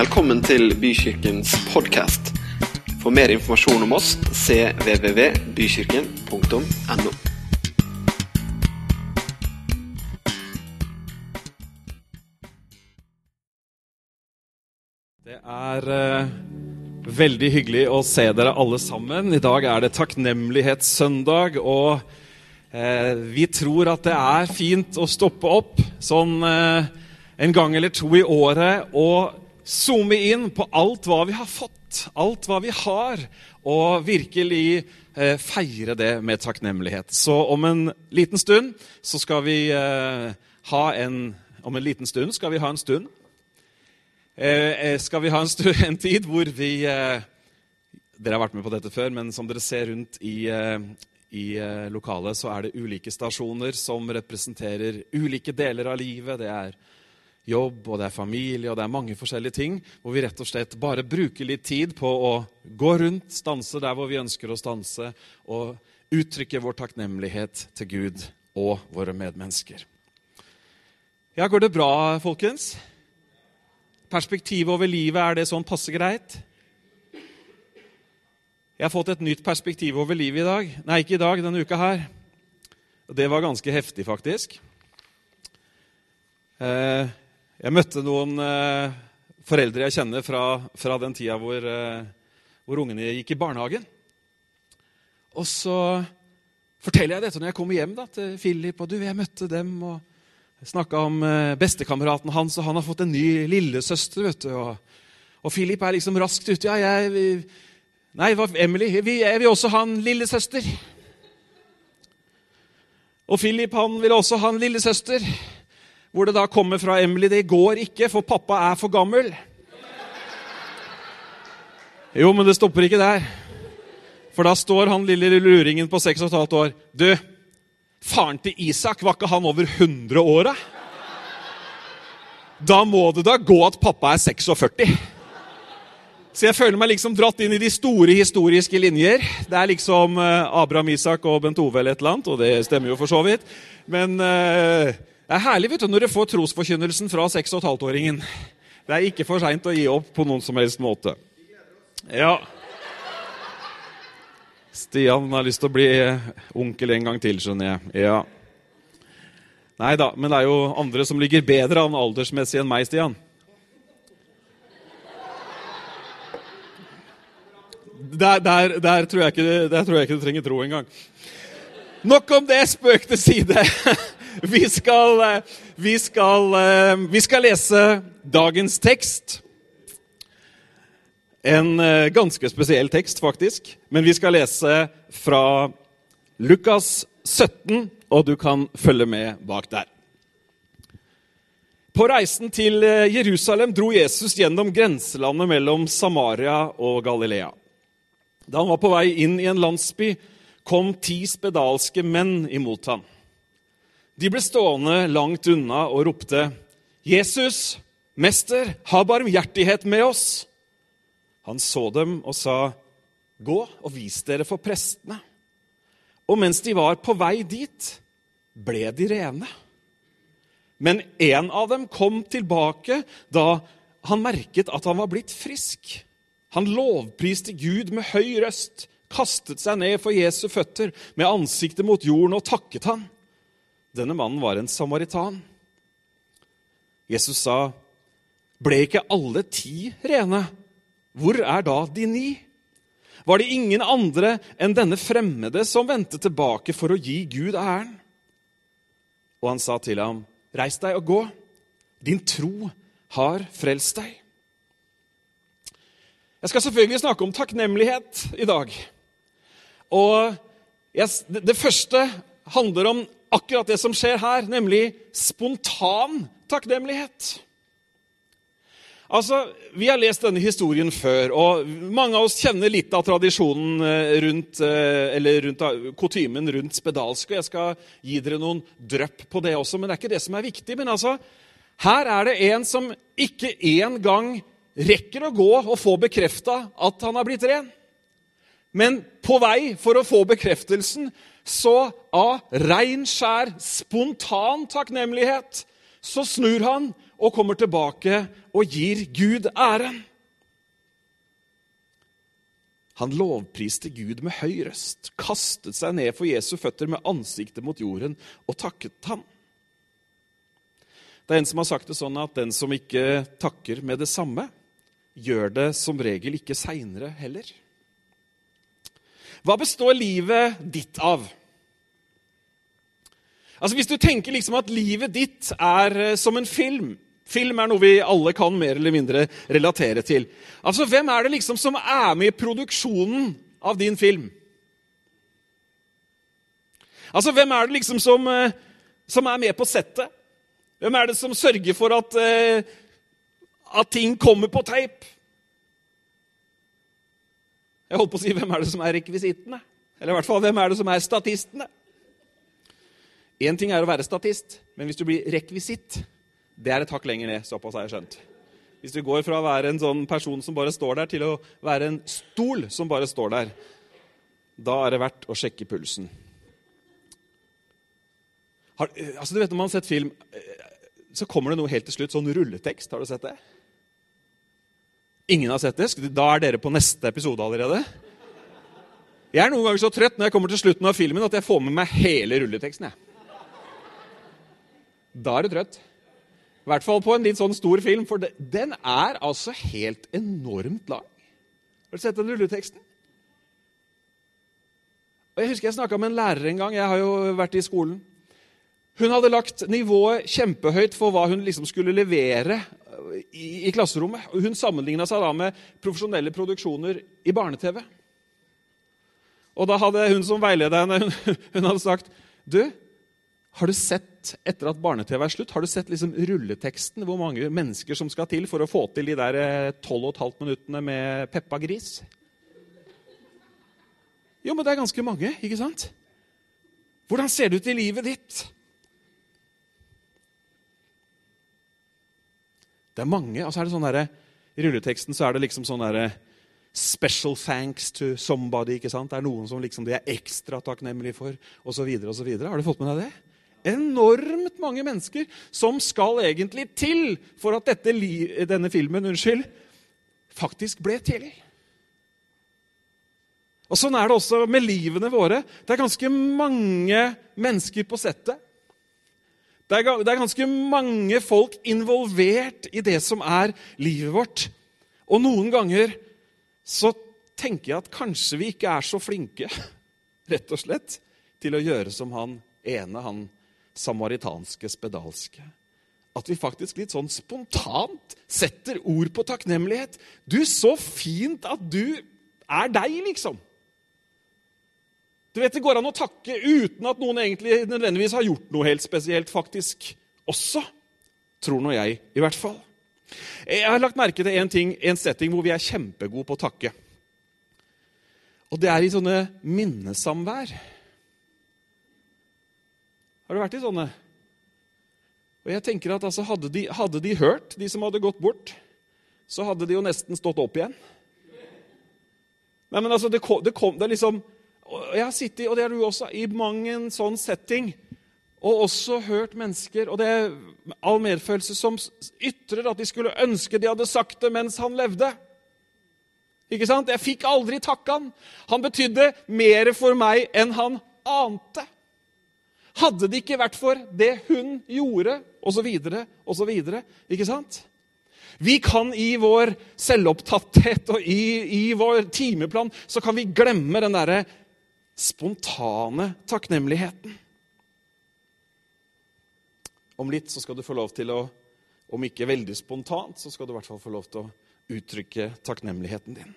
Velkommen til Bykirkens podkast. For mer informasjon om oss cvvvbykirken.no. Det er uh, veldig hyggelig å se dere alle sammen. I dag er det takknemlighetssøndag, og eh, vi tror at det er fint å stoppe opp sånn eh, en gang eller to i året og zoome inn på alt hva vi har fått, alt hva vi har, og virkelig eh, feire det med takknemlighet. Så om en liten stund så skal vi eh, ha en Om en liten stund skal vi ha en stund eh, skal vi ha en, stund, en tid hvor vi Dere har vært med på dette før, men som dere ser rundt i, i lokalet, så er det ulike stasjoner som representerer ulike deler av livet. Det er jobb, og det er familie, og det er mange forskjellige ting. Hvor vi rett og slett bare bruker litt tid på å gå rundt, stanse der hvor vi ønsker å stanse, og uttrykke vår takknemlighet til Gud og våre medmennesker. Ja, går det bra, folkens? Perspektivet over livet, er det sånn passe greit? Jeg har fått et nytt perspektiv over livet i dag. Nei, ikke i dag, denne uka her. Det var ganske heftig, faktisk. Eh, Jeg møtte noen eh, foreldre jeg kjenner fra, fra den tida hvor, eh, hvor ungene gikk i barnehagen. Og så forteller jeg dette når jeg kommer hjem da, til Philip. og du, jeg møtte dem, og Snakka om eh, bestekameraten hans, og han har fått en ny lillesøster. vet du. Og, og Philip er liksom raskt ute. Ja, jeg vi, Nei, hva, Emily, vi, jeg vil også ha en lillesøster. Og Philip han vil også ha en lillesøster. Hvor det da kommer fra Emily det går ikke, for pappa er for gammel. Jo, men det stopper ikke der. For da står han lille luringen på seks og et halvt år. Du, Faren til Isak, var ikke han over 100 år? da? Da må det da gå at pappa er 46. Så jeg føler meg liksom dratt inn i de store historiske linjer. Det er liksom eh, Abraham, Isak og Bent Ove eller et eller annet, og det stemmer jo for så vidt. Men eh, det er herlig vet du, når du får trosforkynnelsen fra 6 12-åringen. Det er ikke for seint å gi opp på noen som helst måte. Ja. Stian har lyst til å bli onkel en gang til, skjønner jeg. Ja. Nei da, men det er jo andre som ligger bedre an aldersmessig enn meg, Stian. Der, der, der, tror ikke, der tror jeg ikke du trenger tro engang. Nok om det, spøk til side. Vi skal, eh, vi, skal, eh, vi skal lese dagens tekst. En eh, ganske spesiell tekst, faktisk. Men vi skal lese fra Lukas 17, og du kan følge med bak der. På reisen til Jerusalem dro Jesus gjennom grenselandet mellom Samaria og Galilea. Da han var på vei inn i en landsby, kom ti spedalske menn imot ham. De ble stående langt unna og ropte, 'Jesus, mester, ha barmhjertighet med oss!' Han så dem og sa, 'Gå og vis dere for prestene.' Og mens de var på vei dit, ble de rene. Men en av dem kom tilbake da han merket at han var blitt frisk. Han lovpriste Gud med høy røst, kastet seg ned for Jesu føtter med ansiktet mot jorden og takket han. Denne mannen var en samaritan. Jesus sa, 'Ble ikke alle ti rene?' Hvor er da de ni? Var det ingen andre enn denne fremmede som vendte tilbake for å gi Gud æren? Og han sa til ham, Reis deg og gå. Din tro har frelst deg. Jeg skal selvfølgelig snakke om takknemlighet i dag. Og jeg, det, første handler om akkurat det som skjer her, nemlig spontan takknemlighet. Altså, Vi har lest denne historien før, og mange av oss kjenner litt av tradisjonen eh, rundt, eh, eller rundt kutymen rundt spedalsk. og Jeg skal gi dere noen drypp på det også, men det er ikke det som er viktig. Men altså, her er det en som ikke engang rekker å gå og få bekrefta at han har blitt ren. Men på vei for å få bekreftelsen, så av rein, skjær, spontan takknemlighet, så snur han og kommer tilbake og gir Gud æren. Han lovpriste Gud med høy røst, kastet seg ned for Jesu føtter med ansiktet mot jorden og takket ham. Det er en som har sagt det sånn at den som ikke takker med det samme, gjør det som regel ikke seinere heller. Hva består livet ditt av? Altså Hvis du tenker liksom at livet ditt er eh, som en film Film er noe vi alle kan mer eller mindre relatere til. Altså, Hvem er det liksom som er med i produksjonen av din film? Altså, Hvem er det liksom som, eh, som er med på settet? Hvem er det som sørger for at, eh, at ting kommer på teip? Jeg holdt på å si hvem er det som er rekvisittene? Eller i hvert fall hvem er det som er statistene? Én ting er å være statist, men hvis du blir rekvisitt, det er et hakk lenger ned. såpass har jeg skjønt. Hvis du går fra å være en sånn person som bare står der, til å være en stol som bare står der, da er det verdt å sjekke pulsen. Har, altså du vet Når man har sett film, så kommer det noe helt til slutt. Sånn rulletekst. Har du sett det? Ingen har sett det? Da er dere på neste episode allerede. Jeg er noen ganger så trøtt når jeg kommer til slutten av filmen at jeg får med meg hele rulleteksten. jeg. Da er du trøtt. I hvert fall på en litt sånn stor film, for den er altså helt enormt lang. Har du sett den rulleteksten? Og Jeg husker jeg snakka med en lærer en gang. Jeg har jo vært i skolen. Hun hadde lagt nivået kjempehøyt for hva hun liksom skulle levere i, i klasserommet. Hun sammenligna seg da med profesjonelle produksjoner i barne-TV. Og da hadde hun som veileder henne, hun, hun hadde sagt Du, har du sett etter at barne-TV er slutt, har du sett liksom rulleteksten? Hvor mange mennesker som skal til for å få til de der 12 15 minuttene med Peppa Gris? Jo, men det er ganske mange, ikke sant? Hvordan ser det ut i livet ditt? Det er mange. og så er det sånn der, I rulleteksten så er det liksom sånn derre Special thanks to somebody. ikke sant? Det er noen som liksom de er ekstra takknemlige for, osv. Har du fått med deg det? Enormt mange mennesker som skal egentlig til for at dette, denne filmen unnskyld, faktisk ble til. Og Sånn er det også med livene våre. Det er ganske mange mennesker på settet. Det er, det er ganske mange folk involvert i det som er livet vårt. Og noen ganger så tenker jeg at kanskje vi ikke er så flinke rett og slett, til å gjøre som han ene, han samaritanske spedalske. At vi faktisk litt sånn spontant setter ord på takknemlighet. Du, så fint at du er deg, liksom. Du vet, Det går an å takke uten at noen egentlig nødvendigvis har gjort noe helt spesielt, faktisk. Også. Tror nå jeg, i hvert fall. Jeg har lagt merke til en ting, en setting hvor vi er kjempegode på å takke. Og det er i sånne minnesamvær. Har du vært i sånne? Og jeg tenker at altså, hadde, de, hadde, de, hørt, de som hadde gått bort, så hadde de jo nesten stått opp igjen. Nei, men altså, det kom, det kom det liksom, Jeg har sittet, og det har du også, i mang en sånn setting og også hørt mennesker, og det er all medfølelse, som ytrer at de skulle ønske de hadde sagt det mens han levde. Ikke sant? Jeg fikk aldri takke han. Han betydde mer for meg enn han ante. Hadde det ikke vært for det hun gjorde, osv., osv. Ikke sant? Vi kan i vår selvopptatthet og i, i, vår timeplan så kan vi glemme den derre spontane takknemligheten. Om litt så skal du få lov til å, om ikke veldig spontant, så skal du i hvert fall få lov til å uttrykke takknemligheten din.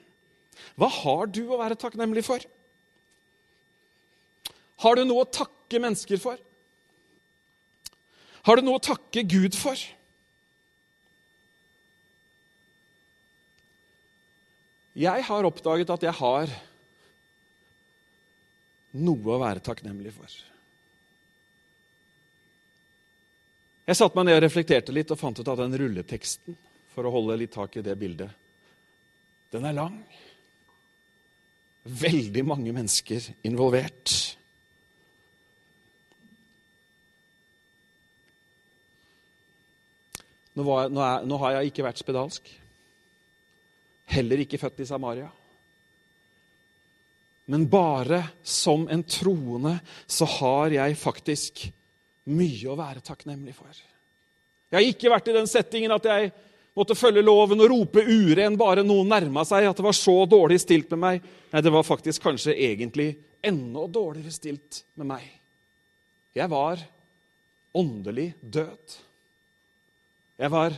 Hva har du å være takknemlig for? Har du noe å takke mennesker for? Har du noe å takke Gud for? Jeg har oppdaget at jeg har noe å være takknemlig for. Jeg satte meg ned og reflekterte litt og fant ut at den rulleteksten for å holde litt tak i det bildet, den er lang. Veldig mange mennesker involvert. Nå, var, nå, er, nå har jeg ikke vært spedalsk. Heller ikke født i Samaria. Men bare som en troende så har jeg faktisk mye å være takknemlig for. Jeg har ikke vært i den settingen at jeg måtte følge loven og rope uren bare noen nærma seg, at det var så dårlig stilt med meg. Nei, det var faktisk kanskje egentlig enda dårligere stilt med meg. Jeg var åndelig død. Jeg var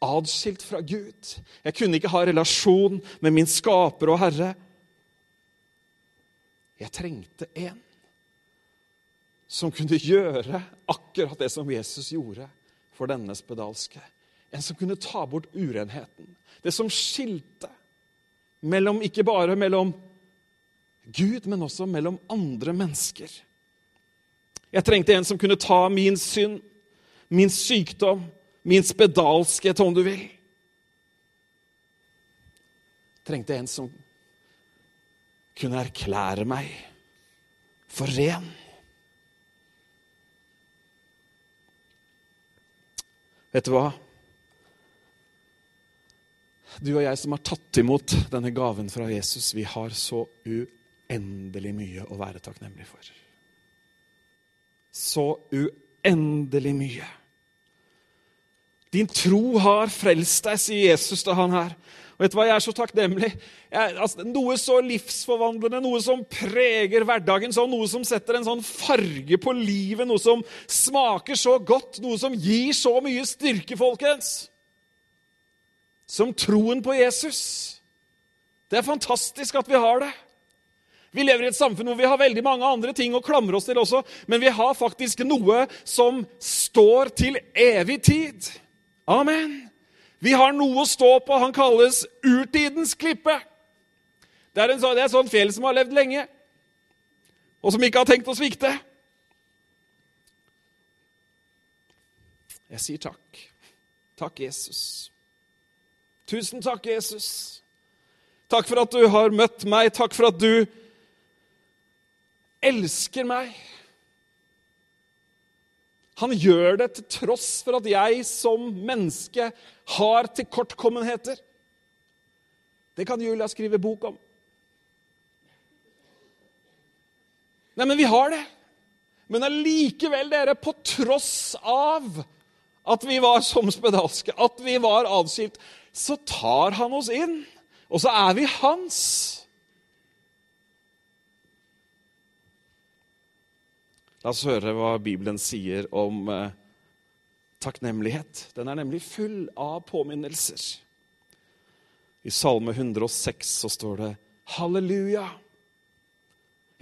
adskilt fra Gud. Jeg kunne ikke ha relasjon med min skaper og herre. Jeg trengte en som kunne gjøre akkurat det som Jesus gjorde for denne spedalske. En som kunne ta bort urenheten. Det som skilte mellom, ikke bare mellom Gud, men også mellom andre mennesker. Jeg trengte en som kunne ta min synd, min sykdom, min spedalskhet, om du vil. Trengte en som kunne erklære meg for ren. Vet du hva? Du og jeg som har tatt imot denne gaven fra Jesus, vi har så uendelig mye å være takknemlig for. Så uendelig mye. Din tro har frelst deg, sier Jesus til han her. Og vet du hva, Jeg er så takknemlig. Jeg, altså, noe så livsforvandlende, noe som preger hverdagen, sånn, noe som setter en sånn farge på livet, noe som smaker så godt, noe som gir så mye styrke, folkens. Som troen på Jesus. Det er fantastisk at vi har det. Vi lever i et samfunn hvor vi har veldig mange andre ting å klamre oss til også, men vi har faktisk noe som står til evig tid. Amen. Vi har noe å stå på. Han kalles urtidens klippe. Det er, en sånn, det er sånn fjell som har levd lenge, og som ikke har tenkt å svikte. Jeg sier takk. Takk, Jesus. Tusen takk, Jesus. Takk for at du har møtt meg. Takk for at du elsker meg. Han gjør det til tross for at jeg som menneske har tilkortkommenheter. Det kan Julia skrive bok om. Nei, men vi har det. Men allikevel, dere, på tross av at vi var som spedalske, at vi var adskilt, så tar han oss inn, og så er vi hans. La oss høre hva Bibelen sier om eh, takknemlighet. Den er nemlig full av påminnelser. I Salme 106 så står det 'Halleluja'.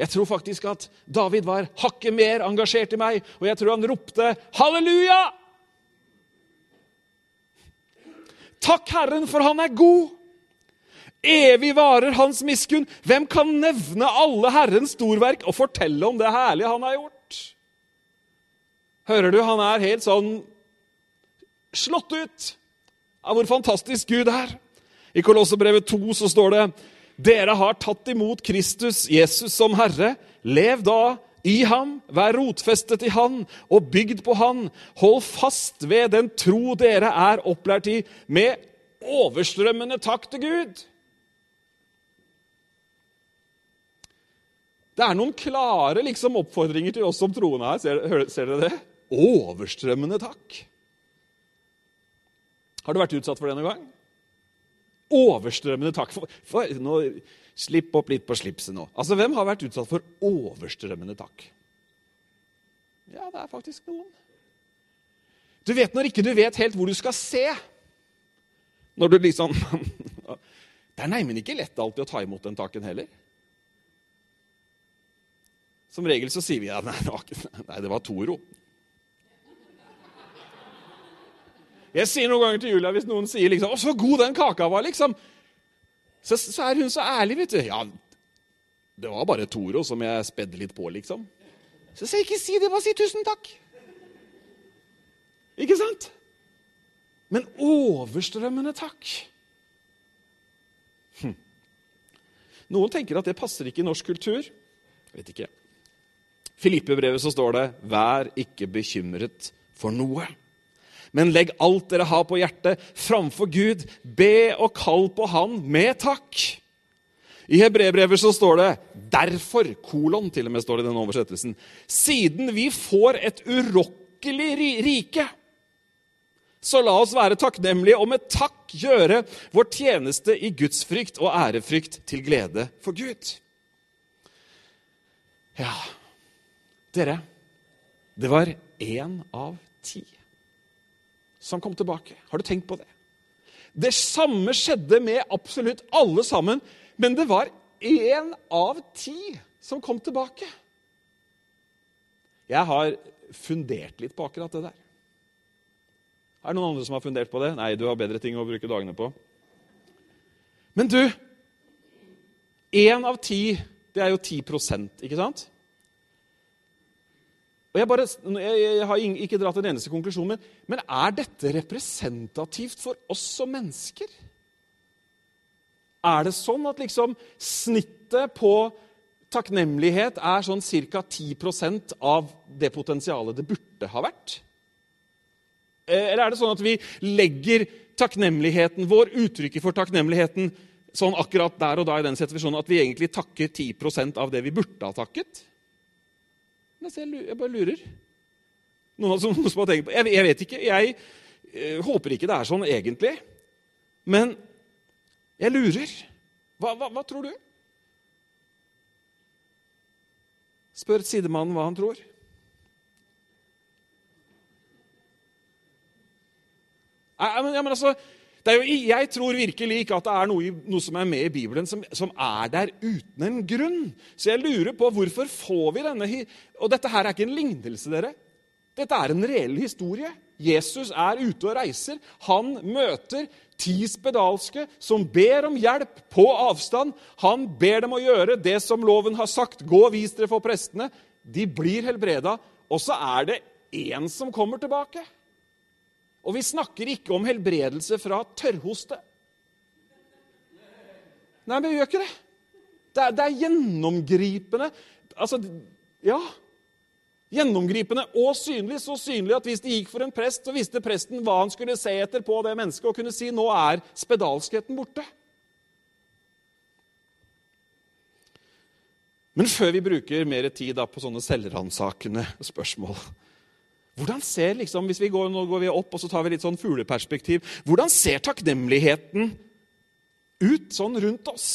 Jeg tror faktisk at David var hakket mer engasjert i meg, og jeg tror han ropte 'Halleluja'! Takk, Herren, for han er god. Evig varer hans miskunn. Hvem kan nevne alle Herrens storverk og fortelle om det herlige han har gjort? Hører du, han er helt sånn slått ut av hvor fantastisk Gud er. I Kolossebrevet 2 så står det dere har tatt imot Kristus, Jesus, som Herre. Lev da i ham, vær rotfestet i han og bygd på han. Hold fast ved den tro dere er opplært i, med overstrømmende takk til Gud. Det er noen klare liksom, oppfordringer til oss som troende her. Ser, ser dere det? Overstrømmende takk. Har du vært utsatt for det noen gang? Overstrømmende takk. For, for, nå, slipp opp litt på slipset nå. Altså, Hvem har vært utsatt for overstrømmende takk? Ja, det er faktisk noen. Du vet når ikke du vet helt hvor du skal se. Når du liksom Det er neimen ikke lett alltid å ta imot den takken heller. Som regel så sier vi ja, nei, det var Toro. Jeg sier noen ganger til Julia hvis noen sier liksom, 'Å, så god den kaka var', liksom. Så, så, er hun så ærlig, vet du. Ja, det var bare Toro som jeg spedde litt på, liksom. Så sier ikke si det, bare si tusen takk. Ikke sant? Men overstrømmende takk. Hm. Noen tenker at det passer ikke i norsk kultur. Jeg vet ikke. Filippe-brevet så står det 'Vær ikke bekymret for noe'. Men legg alt dere har på hjertet, framfor Gud. Be og kall på Han med takk. I hebreerbrevet så står det 'derfor', kolon, til og med står det i den oversettelsen, 'siden vi får et urokkelig rike'. Så la oss være takknemlige og med takk gjøre vår tjeneste i gudsfrykt og ærefrykt til glede for Gud. Ja, dere, det var én av ti som kom tilbake. Har du tenkt på det? Det samme skjedde med absolutt alle sammen, men det var én av ti som kom tilbake. Jeg har fundert litt på akkurat det der. Er det noen andre som har fundert på det? Nei, du har bedre ting å bruke dagene på. Men du Én av ti, det er jo 10% ikke sant? Og Jeg, bare, jeg har ikke dratt en eneste konklusjon, men, men er dette representativt for oss som mennesker? Er det sånn at liksom snittet på takknemlighet er sånn ca. 10% av det potensialet det burde ha vært? Eh, eller er det sånn at vi legger takknemligheten vår, uttrykket for takknemligheten, sånn akkurat der og da i den situasjonen at vi egentlig takker 10% av det vi burde ha takket? Jeg bare lurer. Noen som, noen som har tenkt på jeg, jeg vet ikke. Jeg eh, håper ikke det er sånn egentlig. Men jeg lurer. Hva, hva, hva tror du? Spør sidemannen hva han tror. Jeg, men, altså, jo, jeg tror virkelig ikke at det er noe, noe som er med i Bibelen som, som, er der uten en grunn. Så jeg lurer på hvorfor får vi denne Og dette her er ikke en lignelse, dere. Dette er en reell historie. Jesus er ute og reiser. Han møter ti spedalske som ber om hjelp på avstand. Han ber dem å gjøre det som loven har sagt. Gå og vis dere for prestene. De blir helbreda. Og så er det én som kommer tilbake. Og vi snakker ikke om helbredelse fra tørrhoste. Nei, men vi gjør ikke det. Det er, det er gjennomgripende. Altså, ja. Gjennomgripende og synlig. Så synlig at hvis det gikk for en prest, så visste presten hva han skulle se etter på det mennesket, og kunne si nå er spedalskheten borte. Men før vi bruker mer tid på sånne selvransakende spørsmål hvordan ser liksom, hvis vi går, Nå går vi opp og så tar vi litt sånn fugleperspektiv. Hvordan ser takknemligheten ut sånn rundt oss?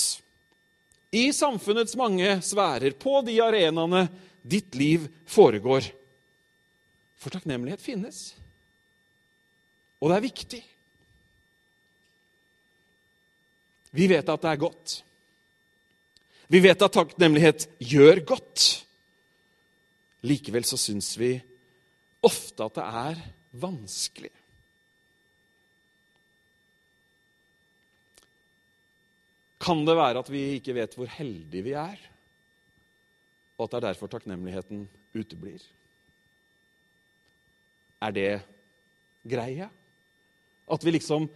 I samfunnets mange sfærer, på de arenaene ditt liv foregår. For takknemlighet finnes. Og det er viktig. Vi vet at det er godt. Vi vet at takknemlighet gjør godt. Likevel så syns vi ofte at det er vanskelig. Kan det være at vi ikke vet hvor heldige vi er, og at det er derfor takknemligheten uteblir? Er det greia? At vi liksom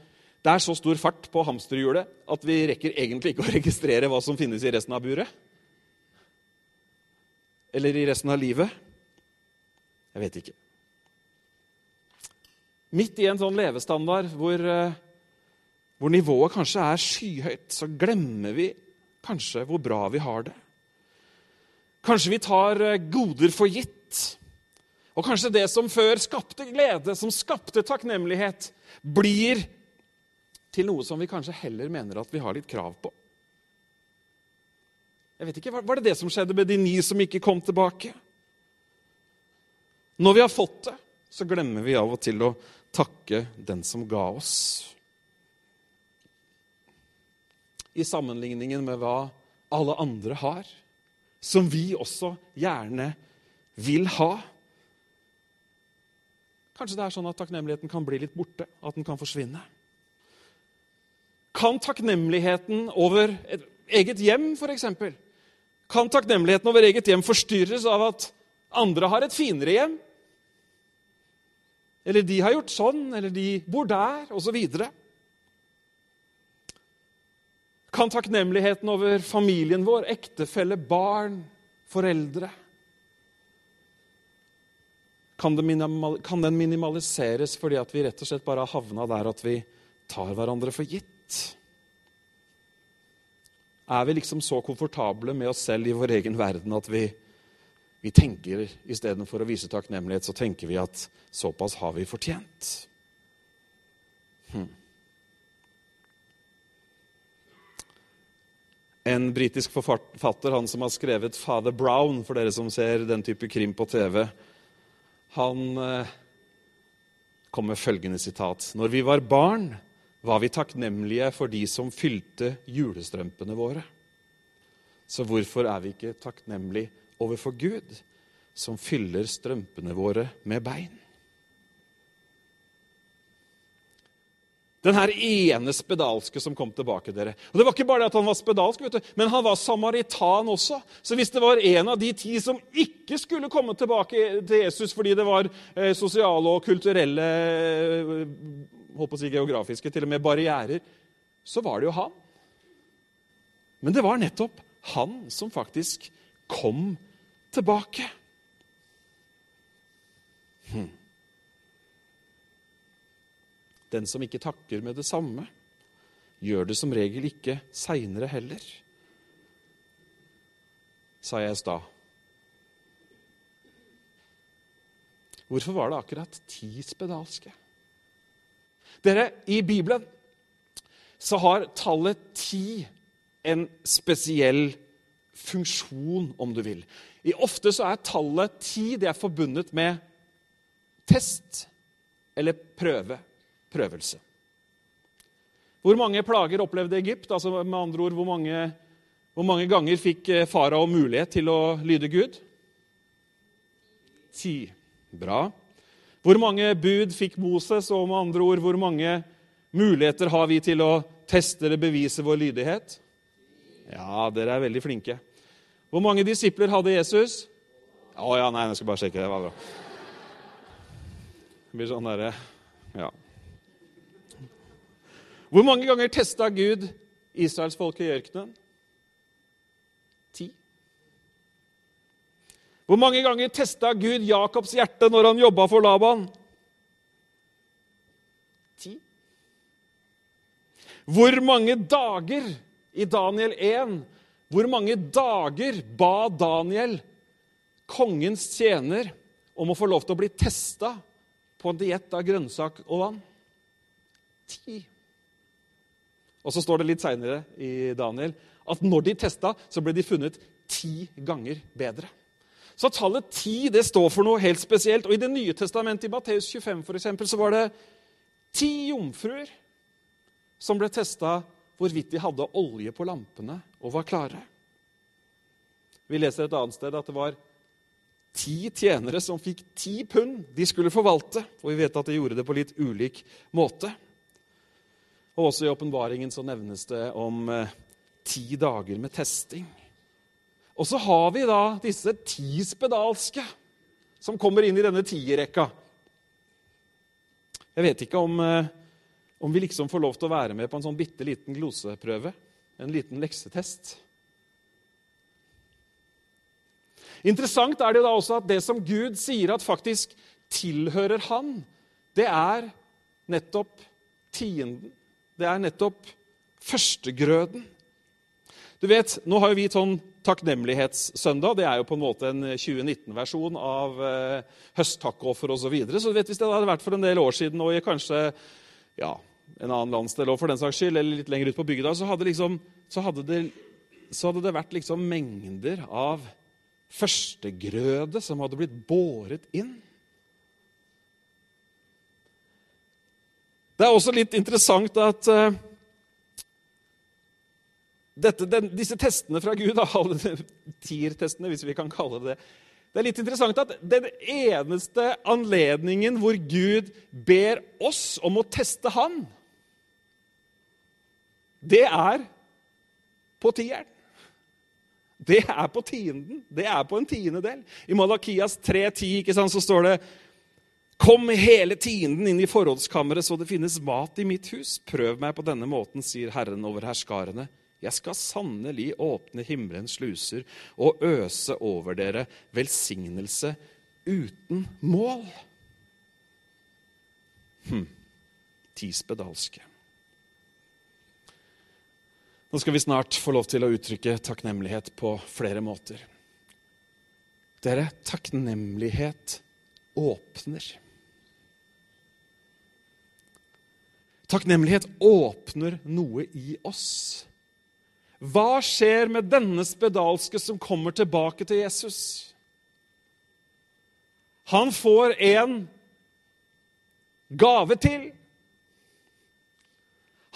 Det er så stor fart på hamsterhjulet at vi rekker egentlig ikke å registrere hva som finnes i resten av buret? Eller i resten av livet? Jeg vet ikke. Midt i en sånn levestandard hvor, eh, hvor nivået kanskje er skyhøyt, så glemmer vi kanskje hvor bra vi har det. Kanskje vi tar eh, goder for gitt. Og kanskje det som før skapte glede, som skapte takknemlighet, blir til noe som vi kanskje heller mener at vi har litt krav på. Jeg vet ikke, Var det det som skjedde med de ni som ikke kom tilbake? Når vi har fått det, så glemmer vi av og til å takke den som ga oss. I sammenligningen med hva alle andre har, som vi også gjerne vil ha. Kanskje det er sånn at takknemligheten kan bli litt borte, at den kan forsvinne. Kan takknemligheten over et eget hjem, f.eks. Kan takknemligheten over eget hjem forstyrres av at andre har et finere hjem? Eller de har gjort sånn, eller de bor der, osv. Kan takknemligheten over familien vår, ektefelle, barn, foreldre Kan, den minimaliseres fordi at vi rett og slett bare har havna der at vi tar hverandre for gitt? Er vi liksom så komfortable med oss selv i vår egen verden at vi, vi tenker istedenfor å vise takknemlighet, så tenker vi at såpass har vi fortjent? Hm. En britisk forfatter, han som har skrevet 'Father Brown', for dere som ser den type krim på TV, han eh, kom med følgende sitat.: Når vi var barn, var vi takknemlige for de som fylte julestrømpene våre. Så hvorfor er vi ikke takknemlige overfor Gud, som fyller strømpene våre med bein? Den her ene spedalske som kom tilbake. dere. Og Det var ikke bare det at han var spedalsk, vet du, men han var samaritan også. Så hvis det var en av de ti som ikke skulle komme tilbake til Jesus fordi det var eh, sosiale og kulturelle eh, håper å si geografiske, til og med barrierer, så var det jo han. Men det var nettopp han som faktisk kom tilbake. Hm. Den som ikke takker med det samme, gjør det som regel ikke seinere heller, sa jeg i stad. Hvorfor var det akkurat ti spedalske? Dere, I Bibelen så har tallet ti en spesiell funksjon, om du vil. I Ofte så er tallet ti det er forbundet med test eller prøve prøvelse. Hvor mange plager opplevde Egypt? Altså med andre ord, hvor mange, hvor mange ganger fikk eh, farao mulighet til å lyde Gud? Ti. Bra. Hvor mange bud fikk Moses, og med andre ord, hvor mange muligheter har vi til å teste eller bevise vår lydighet? Ja, dere er veldig flinke. Hvor mange disipler hadde Jesus? Å ja, nei, jeg skal bare sjekke. Det var bra. Det blir sånn derre Ja. Hvor mange ganger testa Gud israelsfolket i ørkenen? Ti. Hvor mange ganger testa Gud Jakobs hjerte når han jobba for Laban? Ti. Hvor mange dager i Daniel 1 hvor mange dager ba Daniel, kongens tjener, om å få lov til å bli testa på en diett av grønnsak og vann? Ti. Og så står det litt seinere i Daniel at når de testa, så ble de funnet ti ganger bedre. Så tallet ti det står for noe helt spesielt. Og I Det nye testamentet, i Matteus 25, for eksempel, så var det ti jomfruer som ble testa hvorvidt de hadde olje på lampene og var klare. Vi leser et annet sted at det var ti tjenere som fikk ti pund de skulle forvalte. Og vi vet at de gjorde det på litt ulik måte. Og også i åpenbaringen så nevnes det om eh, ti dager med testing. Og så har vi da disse ti spedalske som kommer inn i denne tierrekka. Jeg vet ikke om, eh, om vi liksom får lov til å være med på en sånn bitte liten gloseprøve. En liten leksetest. Interessant er det da også at det som Gud sier at faktisk tilhører Han, det er nettopp tienden det er nettopp førstegrøden. Du vet, Nå har jo vi sånn takknemlighetssøndag. Det er jo på en måte en 2019-versjon av eh, høsttakkoffer osv. Så, videre. så du vet, hvis det hadde vært for en del år siden og i kanskje ja, en annen landsdel og for den saks skyld, eller litt lenger ut på bygda, så hadde, liksom, så hadde, det, så hadde det vært liksom mengder av førstegrøde som hadde blitt båret inn. Det er også litt interessant at uh, dette, den, disse testene fra Gud, alle TIR-testene, hvis vi kan kalle det det Det er litt interessant at den eneste anledningen hvor Gud ber oss om å teste Han, det er på tieren. Det er på tienden. Det er på en tiendedel. I Malakias 3,10 så står det Kom hele tienden inn i forrådskammeret, så det finnes mat i mitt hus. Prøv meg på denne måten, sier Herren over herskarene. Jeg skal sannelig åpne himmelens sluser og øse over dere velsignelse uten mål. Hm. Ti spedalske. Nå skal vi snart få lov til å uttrykke takknemlighet på flere måter. Dere, takknemlighet åpner. Takknemlighet åpner noe i oss. Hva skjer med denne spedalske som kommer tilbake til Jesus? Han får en gave til.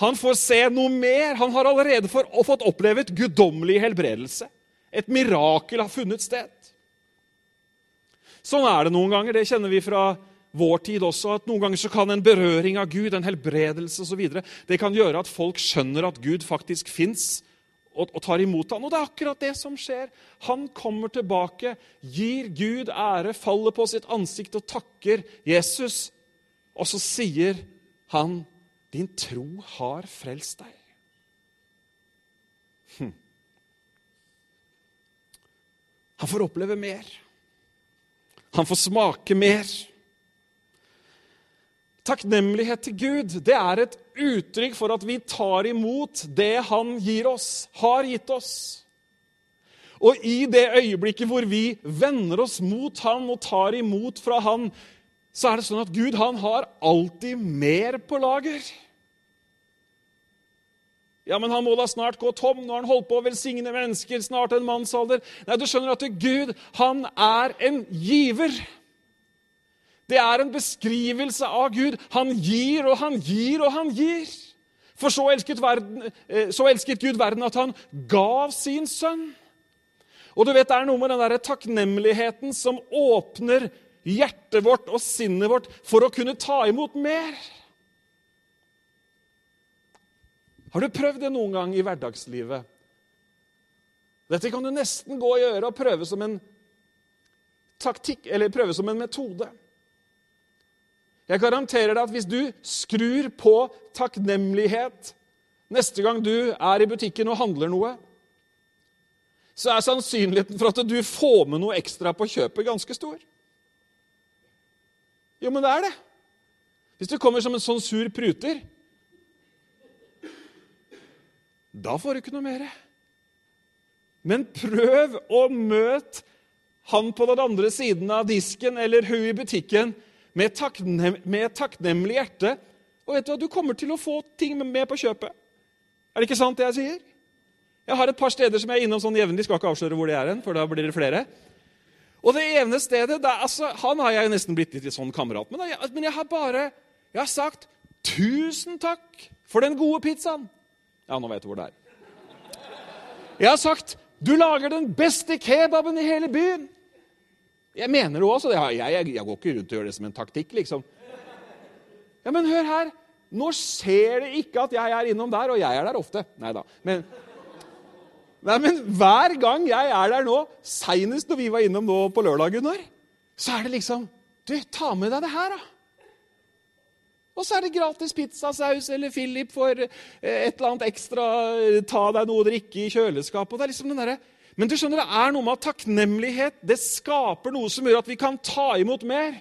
Han får se noe mer. Han har allerede fått oppleve et guddommelig helbredelse. Et mirakel har funnet sted. Sånn er det noen ganger. Det kjenner vi fra vår tid også. at Noen ganger så kan en berøring av Gud, en helbredelse osv., det kan gjøre at folk skjønner at Gud faktisk fins, og, og, tar imot ham. Og det er akkurat det som skjer. Han kommer tilbake, gir Gud ære, faller på sitt ansikt og takker Jesus. Og så sier han, 'Din tro har frelst deg'. Hm. Han får oppleve mer. Han får smake mer. Takknemlighet til Gud det er et uttrykk for at vi tar imot det Han gir oss, har gitt oss. Og i det øyeblikket hvor vi vender oss mot Han og tar imot fra Han, så er det sånn at Gud han har alltid mer på lager. Ja, men han må da snart gå tom. Nå har han holdt på å velsigne mennesker, snart en mannsalder. Nei, du skjønner at Gud, han er en giver. Det er en beskrivelse av Gud. Han gir og han gir og han gir. For så elsket, verden, eh, så elsket Gud verden at han gav sin sønn. Og du vet, Det er noe med den der takknemligheten som åpner hjertet vårt og sinnet vårt for å kunne ta imot mer. Har du prøvd det noen gang i hverdagslivet? Dette kan du nesten gå og gjøre og prøve som en taktikk, eller prøve som en metode. Jeg garanterer deg at hvis du skrur på takknemlighet neste gang du er i butikken og handler noe, så er sannsynligheten for at du får med noe ekstra på kjøpet, ganske stor. Jo, men det er det. Hvis du kommer som en sånn sur pruter, da får du ikke noe mer. Men prøv å møte han på den andre siden av disken eller hun i butikken med, takknem, med takknemlig hjerte. Og vet du hva, du kommer til å få ting med på kjøpet. Er det ikke sant, det jeg sier? Jeg har et par steder som jeg er innom sånn jevnlig. Skal ikke avsløre hvor det er hen, for da blir det flere. Og det ene stedet er, altså, Han har jeg nesten blitt litt sånn kamerat med. Men jeg har bare jeg har sagt 'tusen takk for den gode pizzaen'. Ja, nå vet du hvor det er. Jeg har sagt 'du lager den beste kebaben i hele byen'. Jeg mener det òg, jeg, jeg, jeg, går ikke rundt og gjør det som en taktikk, liksom. Ja, Men hør her. Nå ser det ikke at jeg er innom der, og jeg er der ofte. Nei da. Men, nei, men hver gang jeg er der nå, seinest når vi var innom nå på lørdag, Gunnar, så er det liksom Du, ta med deg det her, da. Og så er det gratis pizzasaus eller Philip for eh, et eller annet ekstra. Ta deg noe å drikke i kjøleskapet. Og det er liksom den der, men du skjønner, det er noe med at takknemlighet det skaper noe som gjør at vi kan ta imot mer.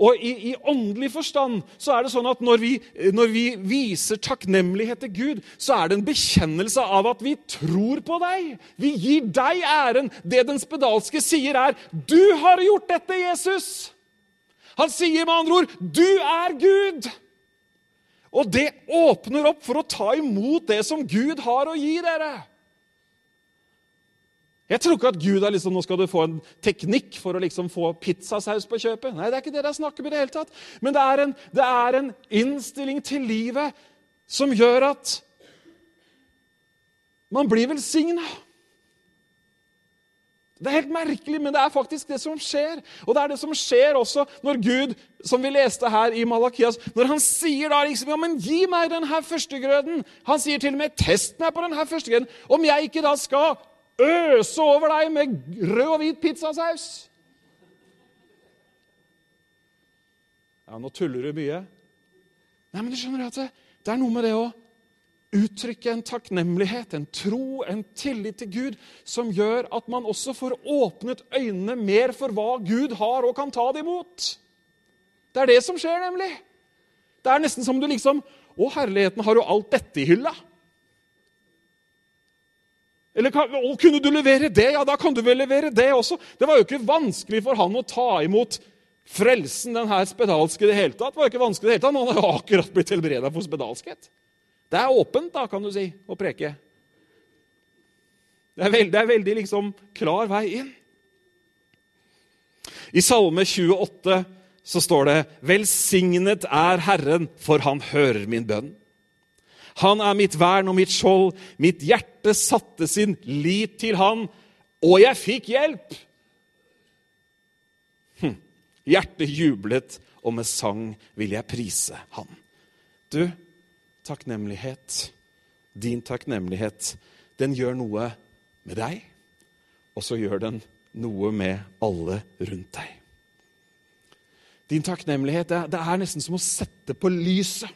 Og i, i åndelig forstand så er det sånn at når vi, når vi, viser takknemlighet til Gud, så er det en bekjennelse av at vi tror på deg. Vi gir deg æren. Det den spedalske sier, er 'Du har gjort dette, Jesus'. Han sier med andre ord 'Du er Gud'. Og det åpner opp for å ta imot det som Gud har å gi dere. Jeg tror ikke at Gud er liksom, nå skal du få en teknikk for å liksom få pizzasaus på kjøpet. Nei, det er ikke det jeg snakker snakk om i det hele tatt. Men det er, en, det er en innstilling til livet som gjør at man blir velsigna. Det er helt merkelig, men det er faktisk det som skjer. Og det er det som skjer også når Gud, som vi leste her i Malakias, når han sier da liksom Ja, men gi meg den her førstegrøden. Han sier til og med 'Test meg på den her førstegrøden'. Om jeg ikke da skal øse over deg med rød og hvit pizzasaus. Ja, nå tuller du mye. Nei, men du skjønner at det, det er noe med det å uttrykke en takknemlighet, en tro, en tillit til Gud, som gjør at man også får åpnet øynene mer for hva Gud har og kan ta det imot. Det er det som skjer, nemlig. Det er nesten som du liksom Å, herligheten, har jo alt dette i hylla? Eller å, kunne du levere det? Ja, da kan du vel levere det også. Det var jo ikke vanskelig for han å ta imot frelsen, den her spedalske, i det hele tatt. Det var jo ikke vanskelig i det hele tatt. Han har jo akkurat blitt helbreda for spedalskhet. Det er åpent, da, kan du si, å preke. Det er, veld, det er veldig liksom klar vei inn. I Salme 28 så står det:" Velsignet er Herren, for han hører min bønn. Han er mitt vern og mitt skjold. Mitt hjerte satte sin lit til han, og jeg fikk hjelp. Hm. Hjertet jublet, og med sang vil jeg prise han. Du, takknemlighet, din takknemlighet, den gjør noe med deg, og så gjør den noe med alle rundt deg. Din takknemlighet det er nesten som å sette på lyset.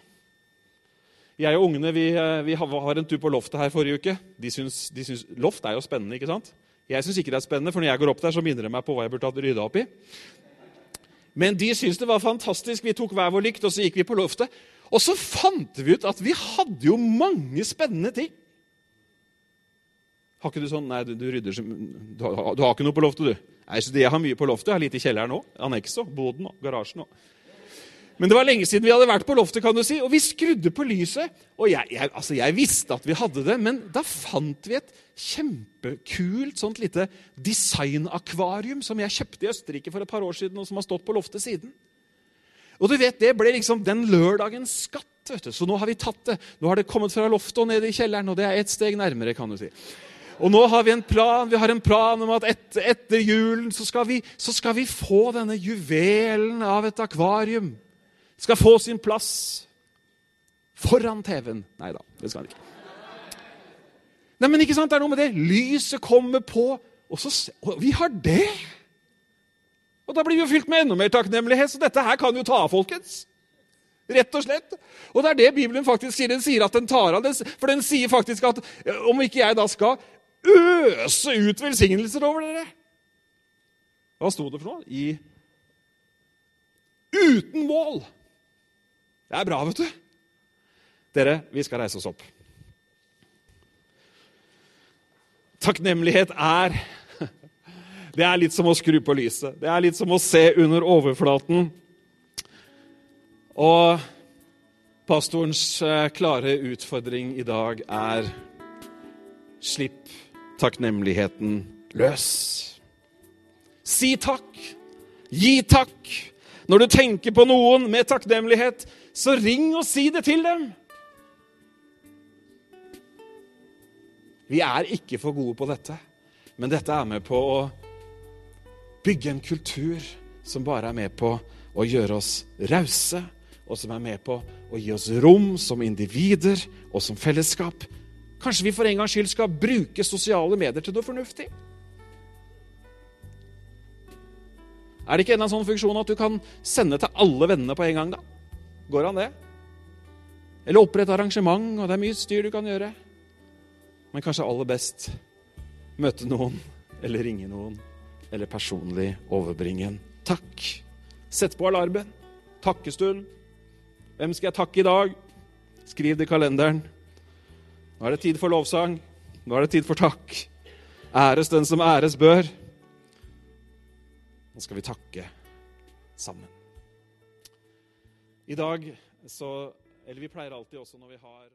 Jeg og ungene vi, eh, vi har en tur på loftet her forrige uke. De syns, de syns, loft er jo spennende, ikke sant? Jeg syns ikke det er spennende, for når jeg går opp der, så minner det meg på hva jeg burde hatt rydda opp i. Men de syntes det var fantastisk. Vi tok hver vår lykt, og så gikk vi på loftet. Og så fant vi ut at vi hadde jo mange spennende ting. Har ikke du sånn Nei, du, du rydder du har, du har, ikke noe på loftet, du? Nei, så Jeg har mye på loftet. Jeg har litt i kjelleren òg. Annekset. Boden og garasjen òg. Men det var lenge siden vi hadde vært på loftet, kan du si, og vi skrudde på lyset. Og jeg, jeg, altså jeg visste at vi hadde det, men da fant vi et kjempekult sånt lite designakvarium som jeg kjøpte i Østerrike for et par år siden, og som har stått på loftet siden. Og du vet, Det ble liksom den lørdagens skatt. vet du. Så nå har vi tatt det. Nå har det kommet fra loftet og ned i kjelleren, og det er ett steg nærmere. kan du si. Og nå har vi en plan vi har en plan om at etter, etter julen så skal, vi, så skal vi få denne juvelen av et akvarium. Skal få sin plass foran TV-en. Nei da, det skal han ikke. Nei, men ikke sant, Det er noe med det. Lyset kommer på, og, så, og vi har det! Og da blir vi jo fylt med enda mer takknemlighet. Så dette her kan jo ta av, folkens. Rett og slett. Og det er det Bibelen faktisk sier. Den sier at den tar av. For den sier faktisk at eh, om ikke jeg da skal øse ut velsignelser over dere Hva sto det for noe? I Uten mål. Det er bra, vet du. Dere, vi skal reise oss opp. Takknemlighet er det er litt som å skru på lyset. Det er litt som å se under overflaten. Og pastorens eh, klare utfordring i dag er slipp takknemligheten løs. Si takk. Gi takk. Når du tenker på noen med takknemlighet, så ring og si det til dem. Vi er ikke for gode på dette, men dette er med på å bygge en kultur som bare er med på å gjøre oss rause, og som er med på å gi oss rom som individer og som fellesskap. Kanskje vi for en gangs skyld skal bruke sosiale medier til noe fornuftig? Er det ikke en av funksjon at du kan sende til alle vennene på en gang? da? Går an det? Eller opprette arrangement, og det er mye styr du kan gjøre. Men kanskje aller best møte noen eller ringe noen eller personlig overbringe en takk. Sett på alarmen. Takkestund. Hvem skal jeg takke i dag? Skriv det i kalenderen. Nå er det tid for lovsang. Nå er det tid for takk. Æres den som æres bør. Nå skal vi takke sammen. I dag så Eller vi pleier alltid også når vi har